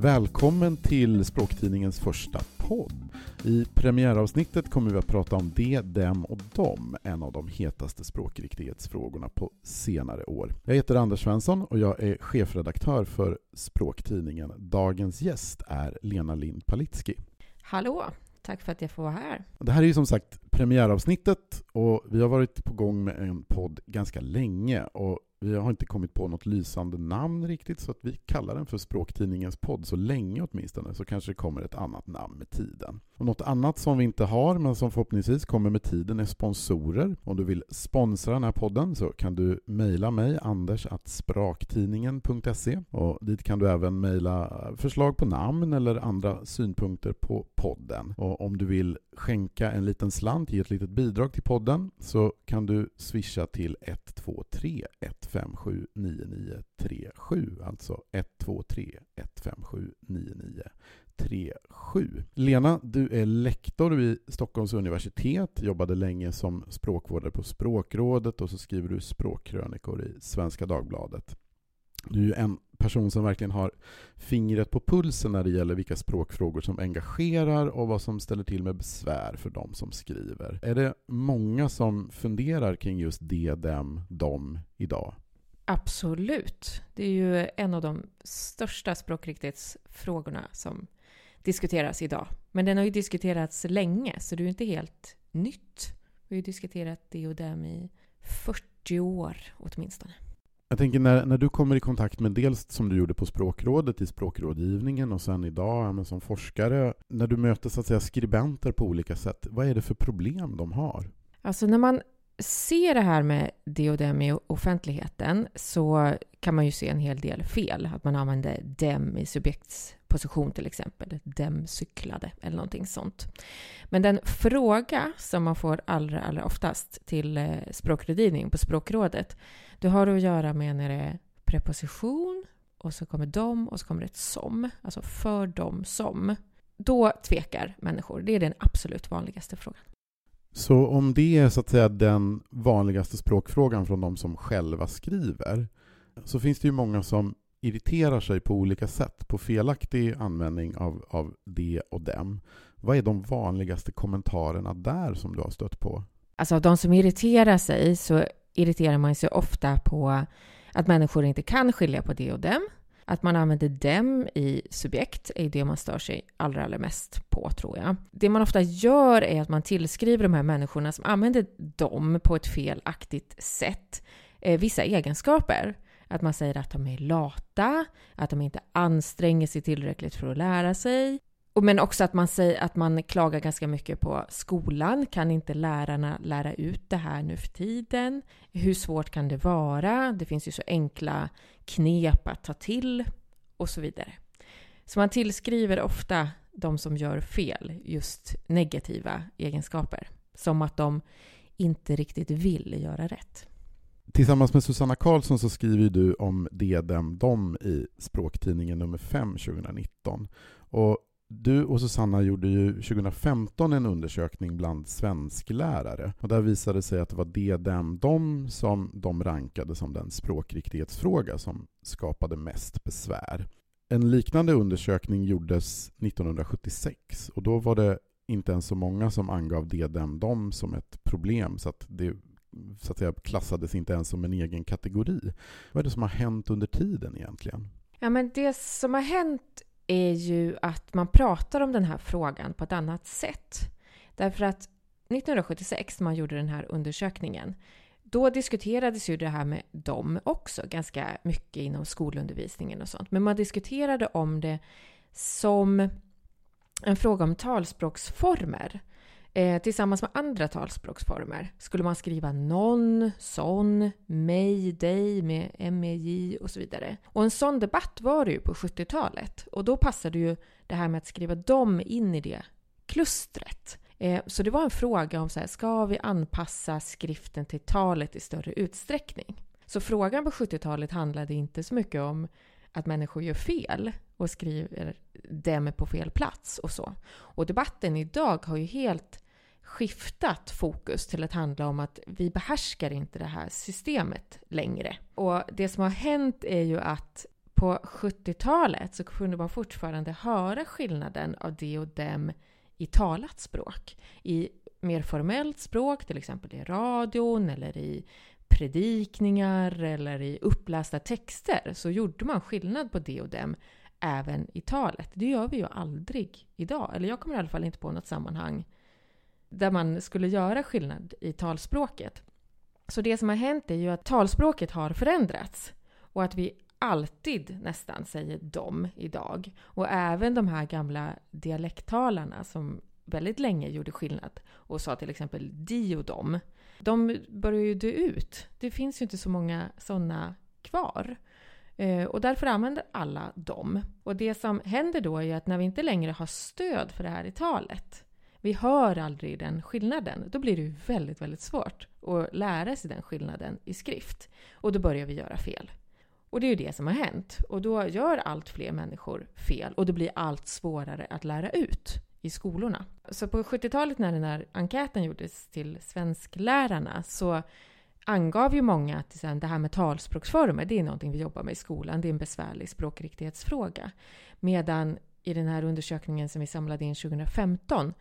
Välkommen till Språktidningens första podd. I premiäravsnittet kommer vi att prata om det, dem och dom, en av de hetaste språkriktighetsfrågorna på senare år. Jag heter Anders Svensson och jag är chefredaktör för Språktidningen. Dagens gäst är Lena Lind Palitski. Hallå! Tack för att jag får vara här. Det här är ju som sagt premiäravsnittet och vi har varit på gång med en podd ganska länge och vi har inte kommit på något lysande namn riktigt så att vi kallar den för Språktidningens podd så länge åtminstone så kanske det kommer ett annat namn med tiden. Och något annat som vi inte har men som förhoppningsvis kommer med tiden är sponsorer. Om du vill sponsra den här podden så kan du mejla mig Anders att och dit kan du även mejla förslag på namn eller andra synpunkter på podden. Och om du vill skänka en liten slant, ge ett litet bidrag till podden så kan du swisha till 123 157 9937 alltså 123 157 99. 9937 Lena, du är lektor vid Stockholms universitet, jobbade länge som språkvårdare på Språkrådet och så skriver du språkkrönikor i Svenska Dagbladet. Du är en person som verkligen har fingret på pulsen när det gäller vilka språkfrågor som engagerar och vad som ställer till med besvär för de som skriver. Är det många som funderar kring just det, dem, dom idag? Absolut. Det är ju en av de största språkriktighetsfrågorna som diskuteras idag. Men den har ju diskuterats länge, så det är ju inte helt nytt. Vi har ju diskuterat det och dem i 40 år åtminstone. Jag tänker när, när du kommer i kontakt med dels som du gjorde på språkrådet i språkrådgivningen och sen idag men som forskare, när du möter så att säga, skribenter på olika sätt, vad är det för problem de har? Alltså när man ser det här med det och dem i offentligheten så kan man ju se en hel del fel. Att man använder dem i subjektsposition till exempel. Dem cyklade eller någonting sånt. Men den fråga som man får allra, allra oftast till eh, språkrådgivning på språkrådet det har att göra med när det är preposition och så kommer de och så kommer det ett som. Alltså för dem som. Då tvekar människor. Det är den absolut vanligaste frågan. Så om det är så att säga den vanligaste språkfrågan från de som själva skriver så finns det ju många som irriterar sig på olika sätt på felaktig användning av, av det och dem. Vad är de vanligaste kommentarerna där som du har stött på? Alltså av de som irriterar sig så irriterar man sig ofta på att människor inte kan skilja på det och dem. Att man använder dem i subjekt är det man stör sig allra, allra mest på, tror jag. Det man ofta gör är att man tillskriver de här människorna som använder dem på ett felaktigt sätt eh, vissa egenskaper. Att man säger att de är lata, att de inte anstränger sig tillräckligt för att lära sig, men också att man, säger, att man klagar ganska mycket på skolan. Kan inte lärarna lära ut det här nu för tiden? Hur svårt kan det vara? Det finns ju så enkla knep att ta till och så vidare. Så man tillskriver ofta de som gör fel just negativa egenskaper. Som att de inte riktigt vill göra rätt. Tillsammans med Susanna Karlsson så skriver du om det, dem, dem i språktidningen nummer 5 2019. Och du och Susanna gjorde ju 2015 en undersökning bland svensklärare. Och där visade det sig att det var det, dem, dem som de rankade som den språkriktighetsfråga som skapade mest besvär. En liknande undersökning gjordes 1976 och då var det inte ens så många som angav det, dem, dem som ett problem så att det så att säga, klassades inte ens som en egen kategori. Vad är det som har hänt under tiden egentligen? Ja, men det som har hänt är ju att man pratar om den här frågan på ett annat sätt. Därför att 1976, när man gjorde den här undersökningen, då diskuterades ju det här med dem också ganska mycket inom skolundervisningen och sånt. Men man diskuterade om det som en fråga om talspråksformer. Eh, tillsammans med andra talspråksformer skulle man skriva någon, sån, mig, dig med MEJ och så vidare. Och en sån debatt var det ju på 70-talet och då passade ju det här med att skriva dem in i det klustret. Eh, så det var en fråga om så här, ska vi anpassa skriften till talet i större utsträckning? Så frågan på 70-talet handlade inte så mycket om att människor gör fel och skriver dem på fel plats och så. Och debatten idag har ju helt skiftat fokus till att handla om att vi behärskar inte det här systemet längre. Och det som har hänt är ju att på 70-talet så kunde man fortfarande höra skillnaden av det och dem i talat språk. I mer formellt språk, till exempel i radion eller i predikningar eller i upplästa texter, så gjorde man skillnad på det och dem även i talet. Det gör vi ju aldrig idag. Eller jag kommer i alla fall inte på något sammanhang där man skulle göra skillnad i talspråket. Så det som har hänt är ju att talspråket har förändrats och att vi alltid nästan säger dom idag. Och även de här gamla dialekttalarna som väldigt länge gjorde skillnad och sa till exempel di och dom. De börjar ju dö ut. Det finns ju inte så många sådana kvar. Eh, och därför använder alla dem. Och det som händer då är att när vi inte längre har stöd för det här i talet, vi hör aldrig den skillnaden, då blir det ju väldigt, väldigt svårt att lära sig den skillnaden i skrift. Och då börjar vi göra fel. Och det är ju det som har hänt. Och då gör allt fler människor fel och det blir allt svårare att lära ut i skolorna. Så på 70-talet när den här enkäten gjordes till svensklärarna så angav ju många att det här med talspråksformer, det är någonting vi jobbar med i skolan. Det är en besvärlig språkriktighetsfråga. Medan i den här undersökningen som vi samlade in 2015,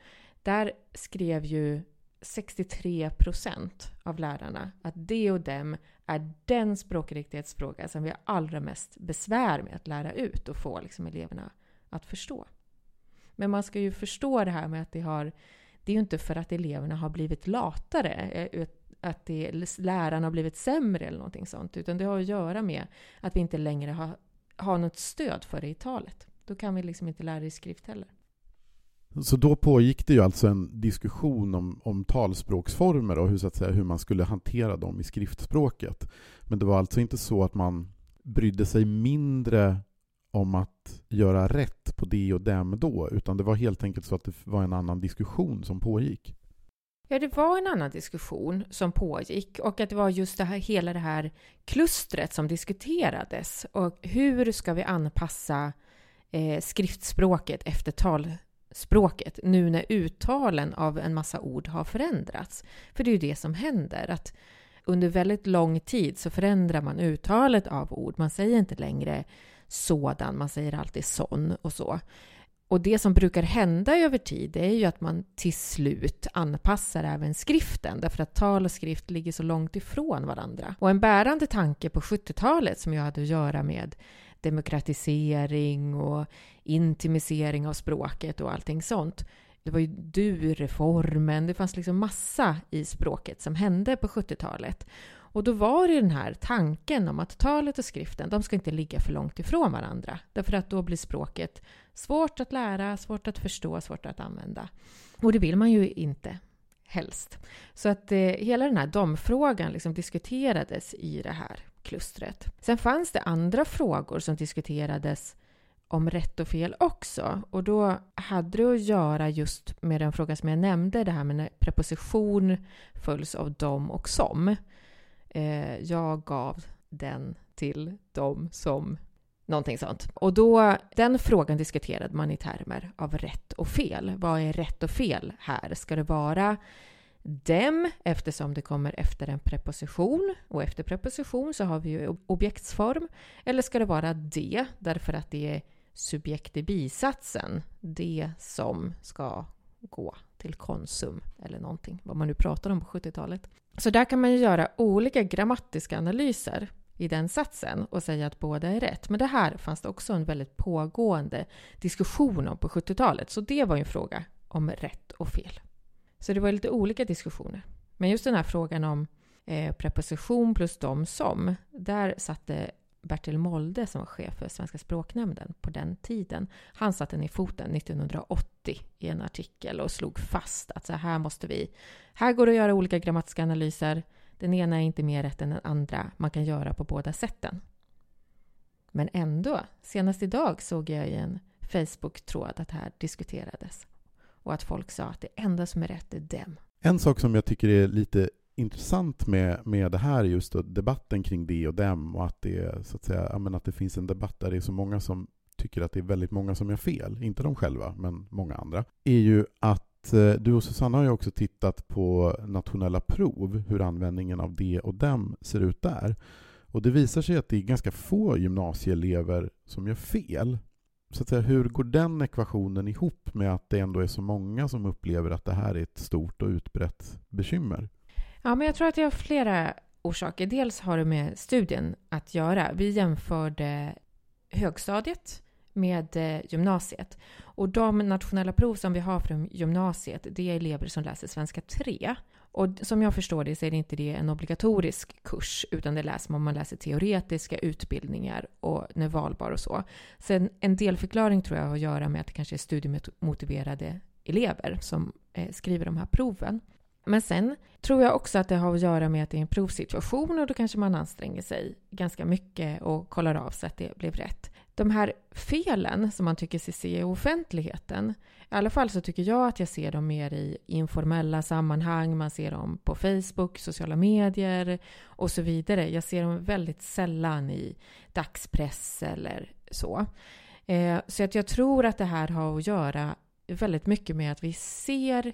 där skrev ju 63 procent av lärarna att det och dem är den språkriktighetsfråga som vi har allra mest besvär med att lära ut och få liksom eleverna att förstå. Men man ska ju förstå det här med att det har... Det är ju inte för att eleverna har blivit latare, eh, att det, lärarna har blivit sämre eller någonting sånt, utan det har att göra med att vi inte längre har, har något stöd för det i talet. Då kan vi liksom inte lära det i skrift heller. Så då pågick det ju alltså en diskussion om, om talspråksformer och hur, så att säga, hur man skulle hantera dem i skriftspråket. Men det var alltså inte så att man brydde sig mindre om att göra rätt på det och dem då, utan det var helt enkelt så att det var en annan diskussion som pågick. Ja, det var en annan diskussion som pågick och att det var just det här, hela det här klustret som diskuterades. Och hur ska vi anpassa eh, skriftspråket efter talspråket nu när uttalen av en massa ord har förändrats? För det är ju det som händer, att under väldigt lång tid så förändrar man uttalet av ord. Man säger inte längre sådan, man säger alltid sån och så. Och det som brukar hända över tid det är ju att man till slut anpassar även skriften därför att tal och skrift ligger så långt ifrån varandra. Och en bärande tanke på 70-talet som jag hade att göra med demokratisering och intimisering av språket och allting sånt. Det var ju du-reformen, det fanns liksom massa i språket som hände på 70-talet. Och då var det den här tanken om att talet och skriften, de ska inte ligga för långt ifrån varandra. Därför att då blir språket svårt att lära, svårt att förstå, svårt att använda. Och det vill man ju inte helst. Så att eh, hela den här domfrågan liksom diskuterades i det här klustret. Sen fanns det andra frågor som diskuterades om rätt och fel också. Och då hade det att göra just med den fråga som jag nämnde, det här med när preposition följs av dom och som. Eh, jag gav den till dem som Någonting sånt. Och då, den frågan diskuterade man i termer av rätt och fel. Vad är rätt och fel här? Ska det vara dem eftersom det kommer efter en preposition och efter preposition så har vi ju objektsform. Eller ska det vara det därför att det är subjekt i bisatsen, det som ska gå till Konsum eller någonting, vad man nu pratar om på 70-talet. Så där kan man ju göra olika grammatiska analyser i den satsen och säga att båda är rätt. Men det här fanns det också en väldigt pågående diskussion om på 70-talet, så det var ju en fråga om rätt och fel. Så det var lite olika diskussioner. Men just den här frågan om eh, preposition plus de som, där satte Bertil Molde som var chef för Svenska språknämnden på den tiden. Han satte ner foten 1980 i en artikel och slog fast att så här måste vi... Här går det att göra olika grammatiska analyser. Den ena är inte mer rätt än den andra. Man kan göra på båda sätten. Men ändå, senast idag såg jag i en Facebook-tråd att det här diskuterades och att folk sa att det enda som är rätt är dem. En sak som jag tycker är lite intressant med, med det här just då, debatten kring det och dem och att det, så att, säga, att det finns en debatt där det är så många som tycker att det är väldigt många som gör fel, inte de själva, men många andra, är ju att eh, du och Susanna har ju också tittat på nationella prov, hur användningen av det och dem ser ut där. Och det visar sig att det är ganska få gymnasieelever som gör fel. Så att säga, hur går den ekvationen ihop med att det ändå är så många som upplever att det här är ett stort och utbrett bekymmer? Ja, men jag tror att det har flera orsaker. Dels har det med studien att göra. Vi jämförde högstadiet med eh, gymnasiet. Och de nationella prov som vi har från gymnasiet, det är elever som läser svenska 3. Och som jag förstår det så är det inte det en obligatorisk kurs, utan det läser man om man läser teoretiska utbildningar och när valbar och så. Sen en delförklaring tror jag har att göra med att det kanske är studiemotiverade elever som eh, skriver de här proven. Men sen tror jag också att det har att göra med att det är en provsituation och då kanske man anstränger sig ganska mycket och kollar av så att det blev rätt. De här felen som man tycker sig se i offentligheten, i alla fall så tycker jag att jag ser dem mer i informella sammanhang, man ser dem på Facebook, sociala medier och så vidare. Jag ser dem väldigt sällan i dagspress eller så. Eh, så att jag tror att det här har att göra väldigt mycket med att vi ser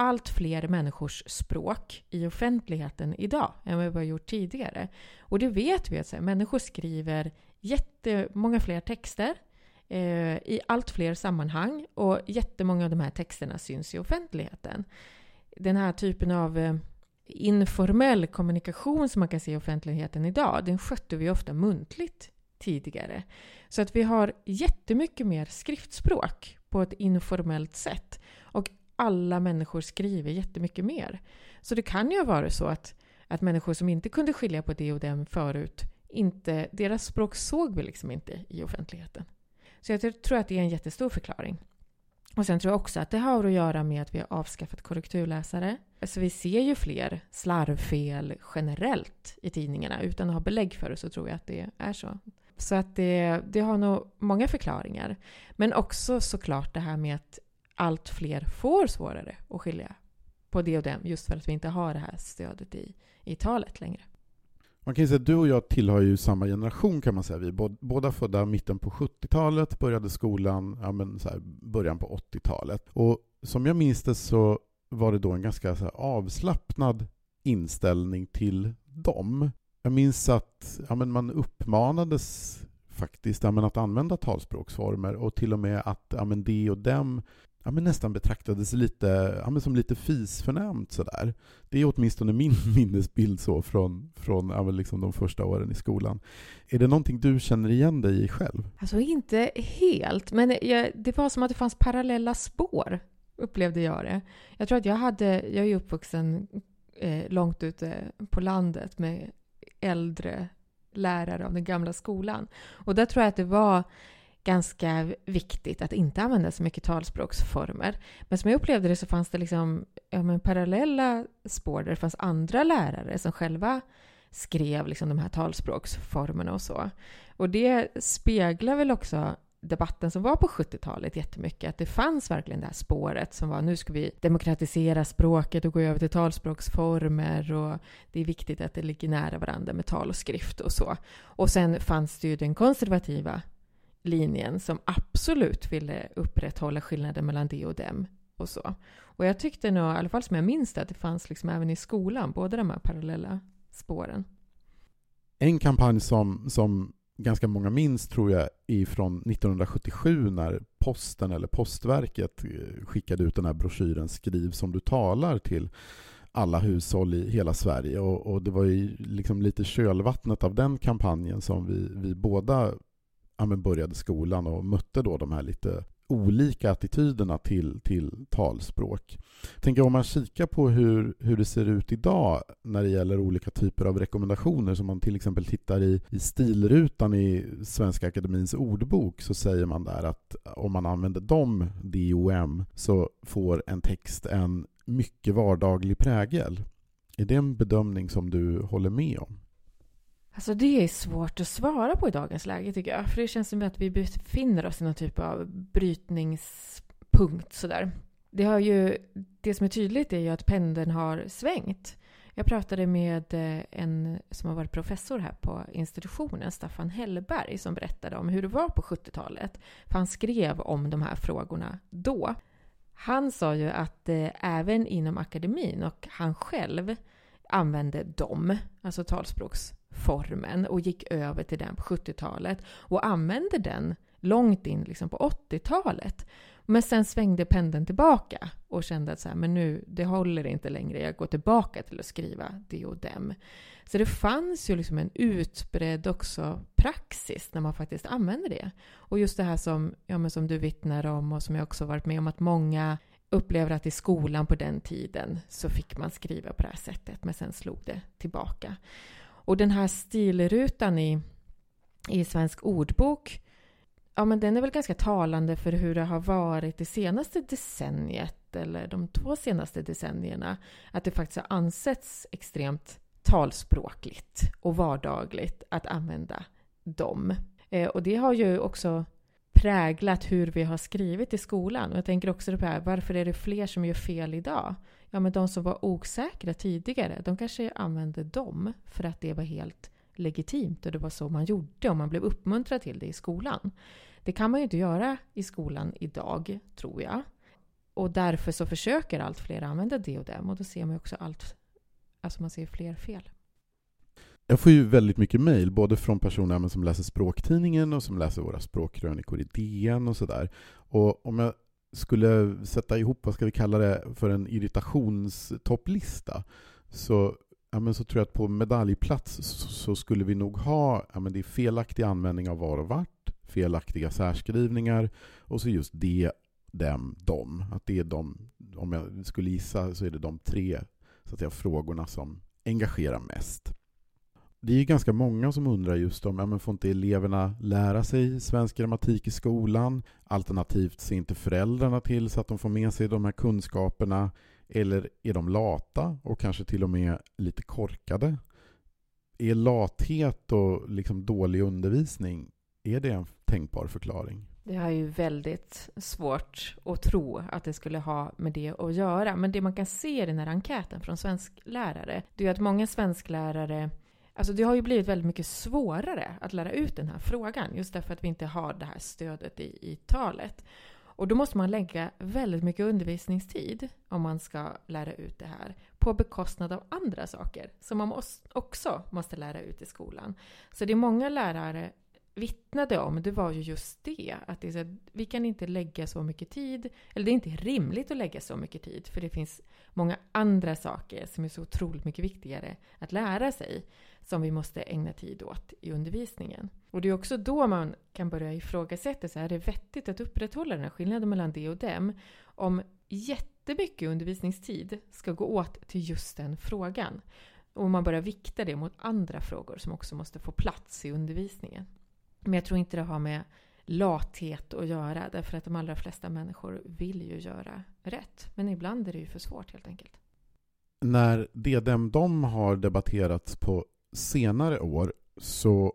allt fler människors språk i offentligheten idag än vad vi har gjort tidigare. Och det vet vi att här, människor skriver jättemånga fler texter eh, i allt fler sammanhang och jättemånga av de här texterna syns i offentligheten. Den här typen av eh, informell kommunikation som man kan se i offentligheten idag, den skötte vi ofta muntligt tidigare. Så att vi har jättemycket mer skriftspråk på ett informellt sätt. Alla människor skriver jättemycket mer. Så det kan ju vara så att, att människor som inte kunde skilja på det och dem förut, inte, deras språk såg vi liksom inte i offentligheten. Så jag tror att det är en jättestor förklaring. Och sen tror jag också att det har att göra med att vi har avskaffat korrekturläsare. Så vi ser ju fler slarvfel generellt i tidningarna. Utan att ha belägg för det så tror jag att det är så. Så att det, det har nog många förklaringar. Men också såklart det här med att allt fler får svårare att skilja på det och dem just för att vi inte har det här stödet i, i talet längre. Man kan ju säga att du och jag tillhör ju samma generation kan man säga. Vi är båda födda mitten på 70-talet, började skolan ja, men så här, början på 80-talet. Och som jag minns det så var det då en ganska så här, avslappnad inställning till dem. Jag minns att ja, men man uppmanades faktiskt ja, men att använda talspråksformer och till och med att ja, men de och dem ja, men nästan betraktades lite, ja, men som lite fisförnämt sådär. Det är åtminstone min minnesbild så från, från ja, liksom de första åren i skolan. Är det någonting du känner igen dig i själv? Alltså inte helt, men jag, det var som att det fanns parallella spår, upplevde jag det. Jag tror att jag hade, jag är uppvuxen eh, långt ute på landet med äldre lärare av den gamla skolan. Och där tror jag att det var ganska viktigt att inte använda så mycket talspråksformer. Men som jag upplevde det så fanns det liksom, ja, men parallella spår där det fanns andra lärare som själva skrev liksom de här talspråksformerna och så. Och det speglar väl också debatten som var på 70-talet jättemycket, att det fanns verkligen det här spåret som var nu ska vi demokratisera språket och gå över till talspråksformer och det är viktigt att det ligger nära varandra med tal och skrift och så. Och sen fanns det ju den konservativa linjen som absolut ville upprätthålla skillnaden mellan det och dem och så. Och jag tyckte nog, i alla fall som jag minns det, att det fanns liksom även i skolan, båda de här parallella spåren. En kampanj som, som ganska många minns tror jag är från 1977 när posten eller postverket eh, skickade ut den här broschyren Skriv som du talar till alla hushåll i hela Sverige. Och, och det var ju liksom lite kölvattnet av den kampanjen som vi, vi båda ja, men började skolan och mötte då de här lite olika attityderna till, till talspråk. Jag tänker om man kikar på hur, hur det ser ut idag när det gäller olika typer av rekommendationer, som man till exempel tittar i, i stilrutan i Svenska Akademins ordbok, så säger man där att om man använder dom, DOM, så får en text en mycket vardaglig prägel. Är det en bedömning som du håller med om? Alltså det är svårt att svara på i dagens läge tycker jag. För det känns som att vi befinner oss i någon typ av brytningspunkt sådär. Det, har ju, det som är tydligt är ju att pendeln har svängt. Jag pratade med eh, en som har varit professor här på institutionen, Staffan Hellberg, som berättade om hur det var på 70-talet. För han skrev om de här frågorna då. Han sa ju att eh, även inom akademin och han själv använde dem, alltså talspråks formen och gick över till den på 70-talet och använde den långt in liksom på 80-talet. Men sen svängde pendeln tillbaka och kände att så här, men nu, det håller inte längre. Jag går tillbaka till att skriva det och dem. Så det fanns ju liksom en utbredd också praxis när man faktiskt använde det. Och just det här som, ja, men som du vittnar om och som jag också varit med om att många upplever att i skolan på den tiden så fick man skriva på det här sättet men sen slog det tillbaka. Och den här stilrutan i, i Svensk ordbok ja, men den är väl ganska talande för hur det har varit det senaste decenniet eller de två senaste decennierna. Att det faktiskt har ansetts extremt talspråkligt och vardagligt att använda dem. Eh, och det har ju också präglat hur vi har skrivit i skolan. Och jag tänker också på det här, varför är det fler som gör fel idag? Ja, men de som var osäkra tidigare, de kanske använde dem för att det var helt legitimt och det var så man gjorde och man blev uppmuntrad till det i skolan. Det kan man ju inte göra i skolan idag, tror jag. Och därför så försöker allt fler använda det och dem och då ser man också allt, alltså man ser fler fel. Jag får ju väldigt mycket mejl, både från personer som läser Språktidningen och som läser våra språkkrönikor i DN och sådär. Och om jag skulle sätta ihop, vad ska vi kalla det, för en irritationstopplista så, ja, men så tror jag att på medaljplats så, så skulle vi nog ha ja, men det är felaktig användning av var och vart, felaktiga särskrivningar och så just det, dem, dem. Att det är de, om jag skulle gissa så är det de tre så att säga, frågorna som engagerar mest det är ju ganska många som undrar just om, ja, men får inte eleverna lära sig svensk grammatik i skolan? Alternativt ser inte föräldrarna till så att de får med sig de här kunskaperna? Eller är de lata och kanske till och med lite korkade? Är lathet och liksom dålig undervisning, är det en tänkbar förklaring? Det är ju väldigt svårt att tro att det skulle ha med det att göra. Men det man kan se i den här enkäten från svensklärare, det är att många svensklärare Alltså det har ju blivit väldigt mycket svårare att lära ut den här frågan just därför att vi inte har det här stödet i, i talet. Och då måste man lägga väldigt mycket undervisningstid om man ska lära ut det här på bekostnad av andra saker som man också måste lära ut i skolan. Så det är många lärare vittnade om, det var ju just det. Att det är så, vi kan inte lägga så mycket tid, eller det är inte rimligt att lägga så mycket tid, för det finns många andra saker som är så otroligt mycket viktigare att lära sig, som vi måste ägna tid åt i undervisningen. Och det är också då man kan börja ifrågasätta, så här, är det vettigt att upprätthålla den här skillnaden mellan det och dem? Om jättemycket undervisningstid ska gå åt till just den frågan. Och man börjar vikta det mot andra frågor som också måste få plats i undervisningen. Men jag tror inte det har med lathet att göra därför att de allra flesta människor vill ju göra rätt. Men ibland är det ju för svårt helt enkelt. När DDM de har debatterats på senare år så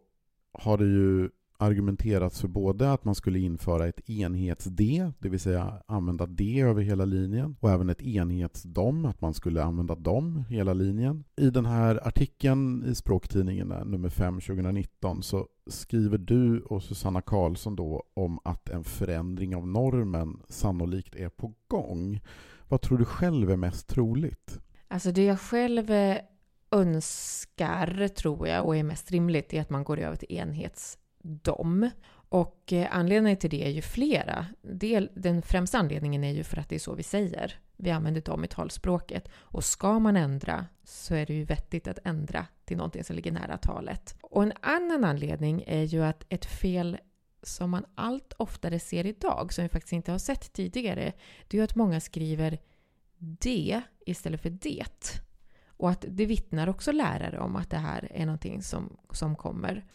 har det ju argumenterats för både att man skulle införa ett enhets-D, det vill säga använda D över hela linjen, och även ett enhets-dom, att man skulle använda dom hela linjen. I den här artikeln i Språktidningen, eh, nummer 5 2019, så skriver du och Susanna Karlsson då om att en förändring av normen sannolikt är på gång. Vad tror du själv är mest troligt? Alltså det jag själv eh, önskar, tror jag, och är mest rimligt är att man går över till enhets dem. Och eh, anledningen till det är ju flera. Del, den främsta anledningen är ju för att det är så vi säger. Vi använder dem i talspråket. Och ska man ändra så är det ju vettigt att ändra till någonting som ligger nära talet. Och en annan anledning är ju att ett fel som man allt oftare ser idag, som vi faktiskt inte har sett tidigare, det är ju att många skriver det istället för det. Och att det vittnar också lärare om att det här är någonting som, som kommer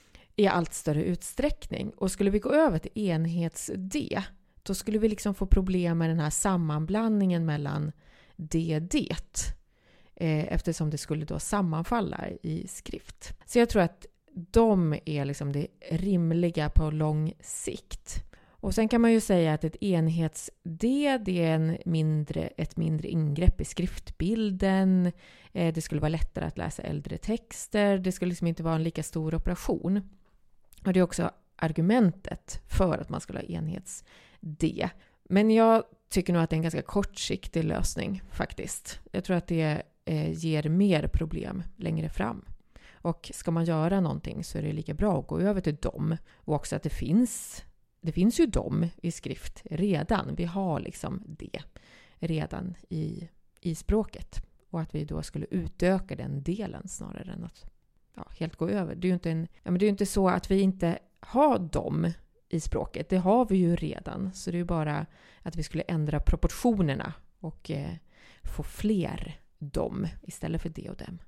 i allt större utsträckning. Och skulle vi gå över till enhets-D, då skulle vi liksom få problem med den här sammanblandningen mellan det det eh, eftersom det skulle då sammanfalla i skrift. Så jag tror att de är liksom det rimliga på lång sikt. Och sen kan man ju säga att ett enhets-D det är en mindre, ett mindre ingrepp i skriftbilden. Eh, det skulle vara lättare att läsa äldre texter. Det skulle liksom inte vara en lika stor operation. Och det är också argumentet för att man skulle ha enhets-D. Men jag tycker nog att det är en ganska kortsiktig lösning faktiskt. Jag tror att det eh, ger mer problem längre fram. Och ska man göra någonting så är det lika bra att gå över till dem. Och också att det finns, det finns ju dem i skrift redan. Vi har liksom det redan i, i språket. Och att vi då skulle utöka den delen snarare än att ja, helt gå över. Det är ju inte, en, ja, men det är inte så att vi inte har dem i språket. Det har vi ju redan. Så det är ju bara att vi skulle ändra proportionerna och eh, få fler dem istället för det och dem.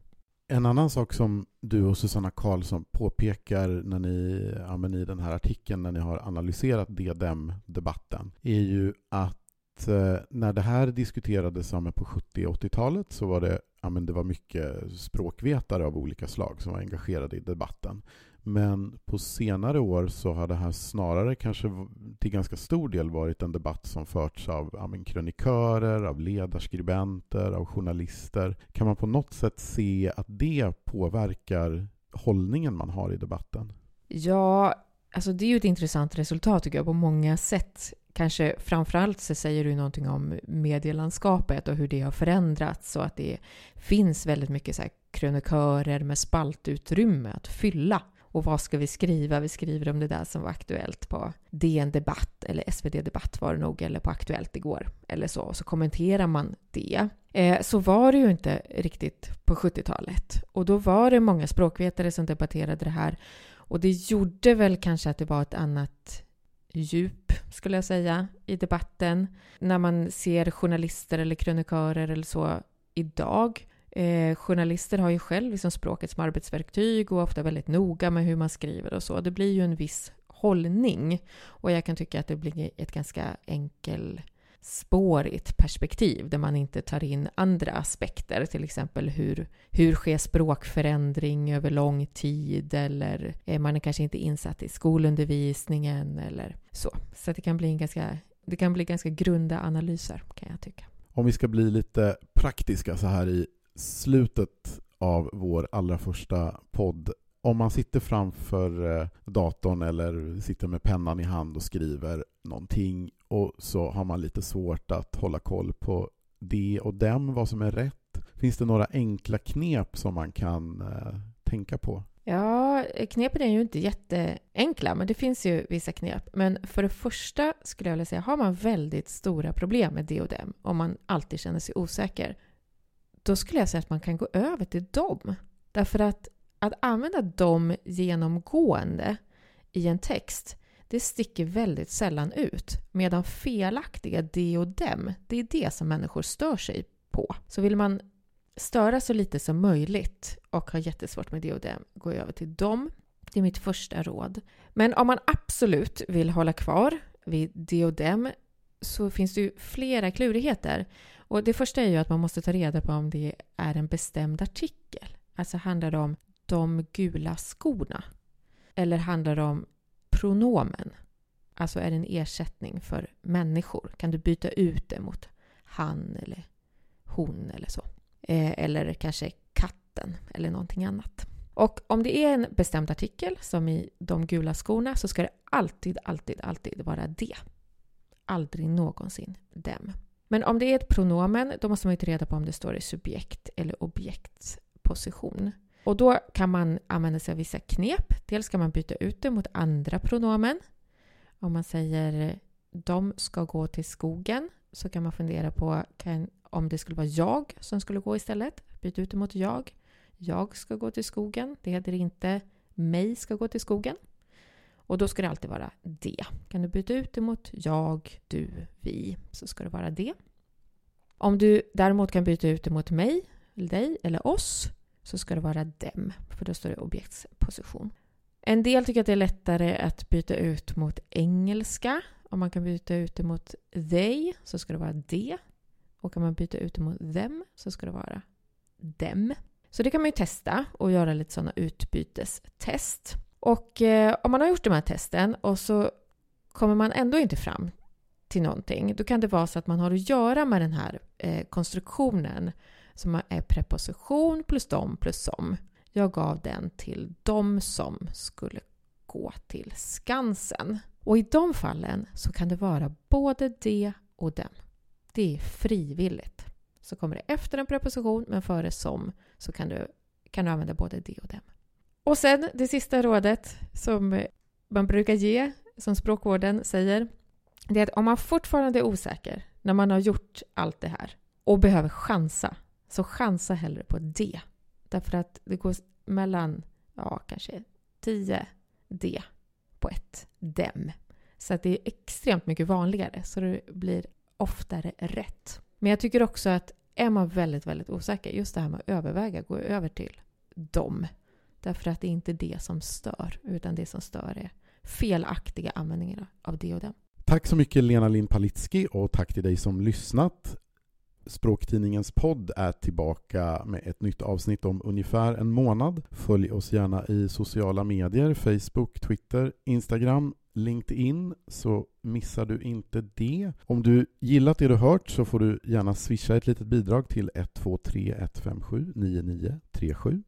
En annan sak som du och Susanna Karlsson påpekar när ni, ja, i den här artikeln när ni har analyserat DDM-debatten är ju att eh, när det här diskuterades på 70 och 80-talet så var det, ja, men det var mycket språkvetare av olika slag som var engagerade i debatten. Men på senare år så har det här snarare kanske till ganska stor del varit en debatt som förts av ja, krönikörer, av ledarskribenter, av journalister. Kan man på något sätt se att det påverkar hållningen man har i debatten? Ja, alltså det är ju ett intressant resultat tycker jag på många sätt. Kanske framförallt så säger du någonting om medielandskapet och hur det har förändrats och att det finns väldigt mycket så här krönikörer med spaltutrymme att fylla och vad ska vi skriva? Vi skriver om det där som var aktuellt på DN Debatt eller SvD Debatt var det nog, eller på Aktuellt igår eller så. Och så kommenterar man det. Eh, så var det ju inte riktigt på 70-talet. Och då var det många språkvetare som debatterade det här. Och det gjorde väl kanske att det var ett annat djup, skulle jag säga, i debatten. När man ser journalister eller krönikörer eller så idag Eh, journalister har ju själv liksom språket som arbetsverktyg och är ofta väldigt noga med hur man skriver och så. Det blir ju en viss hållning och jag kan tycka att det blir ett ganska spårigt perspektiv där man inte tar in andra aspekter, till exempel hur, hur sker språkförändring över lång tid eller man är kanske inte insatt i skolundervisningen eller så. Så det kan bli en ganska, det kan bli ganska grunda analyser kan jag tycka. Om vi ska bli lite praktiska så här i slutet av vår allra första podd. Om man sitter framför eh, datorn eller sitter med pennan i hand och skriver någonting och så har man lite svårt att hålla koll på det och dem, vad som är rätt. Finns det några enkla knep som man kan eh, tänka på? Ja, knepen är ju inte jätteenkla, men det finns ju vissa knep. Men för det första skulle jag vilja säga, har man väldigt stora problem med det och dem, om man alltid känner sig osäker, då skulle jag säga att man kan gå över till dem. Därför att att använda dem genomgående i en text, det sticker väldigt sällan ut. Medan felaktiga de och dem, det är det som människor stör sig på. Så vill man störa så lite som möjligt och ha jättesvårt med de och dem, gå över till dem. Det är mitt första råd. Men om man absolut vill hålla kvar vid de och dem så finns det ju flera klurigheter. Och det första är ju att man måste ta reda på om det är en bestämd artikel. Alltså handlar det om de gula skorna? Eller handlar det om pronomen? Alltså är det en ersättning för människor? Kan du byta ut det mot han eller hon eller så? Eh, eller kanske katten eller någonting annat. Och om det är en bestämd artikel, som i de gula skorna, så ska det alltid, alltid, alltid vara det. Aldrig någonsin dem. Men om det är ett pronomen, då måste man ta reda på om det står i subjekt eller objektsposition. Och då kan man använda sig av vissa knep. Dels kan man byta ut det mot andra pronomen. Om man säger de ska gå till skogen så kan man fundera på kan, om det skulle vara jag som skulle gå istället. Byt ut det mot jag. Jag ska gå till skogen. Det heter inte mig ska gå till skogen. Och då ska det alltid vara det. Kan du byta ut det mot jag, du, vi så ska det vara det. Om du däremot kan byta ut det mot mig, dig eller oss så ska det vara dem, för då står det objektsposition. En del tycker att det är lättare att byta ut mot engelska. Om man kan byta ut det mot they så ska det vara det. Och kan man byta ut det mot them så ska det vara dem. Så det kan man ju testa och göra lite sådana utbytestest. Och eh, om man har gjort de här testen och så kommer man ändå inte fram till någonting, då kan det vara så att man har att göra med den här eh, konstruktionen som är preposition plus dom plus som. Jag gav den till de som skulle gå till Skansen. Och i de fallen så kan det vara både det och den. Det är frivilligt. Så kommer det efter en preposition men före som så kan du, kan du använda både det och dem. Och sen det sista rådet som man brukar ge, som språkvården säger, det är att om man fortfarande är osäker när man har gjort allt det här och behöver chansa, så chansa hellre på D. Därför att det går mellan, ja, kanske 10 D på ett dem. Så att det är extremt mycket vanligare, så det blir oftare rätt. Men jag tycker också att är man väldigt, väldigt osäker, just det här med att överväga, gå över till dem. Därför att det är inte det som stör, utan det som stör är felaktiga användningar av det och dem. Tack så mycket Lena Lind Palitski och tack till dig som lyssnat. Språktidningens podd är tillbaka med ett nytt avsnitt om ungefär en månad. Följ oss gärna i sociala medier, Facebook, Twitter, Instagram, LinkedIn så missar du inte det. Om du gillat det du hört så får du gärna swisha ett litet bidrag till 123 157 9937.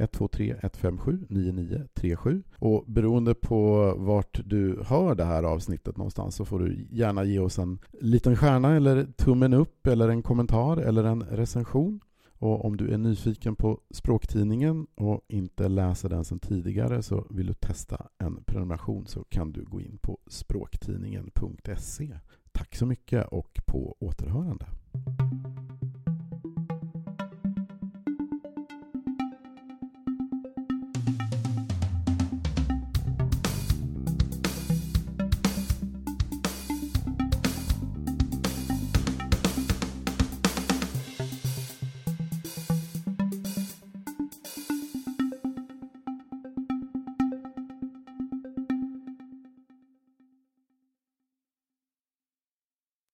123 157 9937. Och beroende på vart du hör det här avsnittet någonstans så får du gärna ge oss en liten stjärna eller tummen upp eller en kommentar eller en recension. Och om du är nyfiken på språktidningen och inte läser den sedan tidigare så vill du testa en prenumeration så kan du gå in på språktidningen.se. Tack så mycket och på återhörande.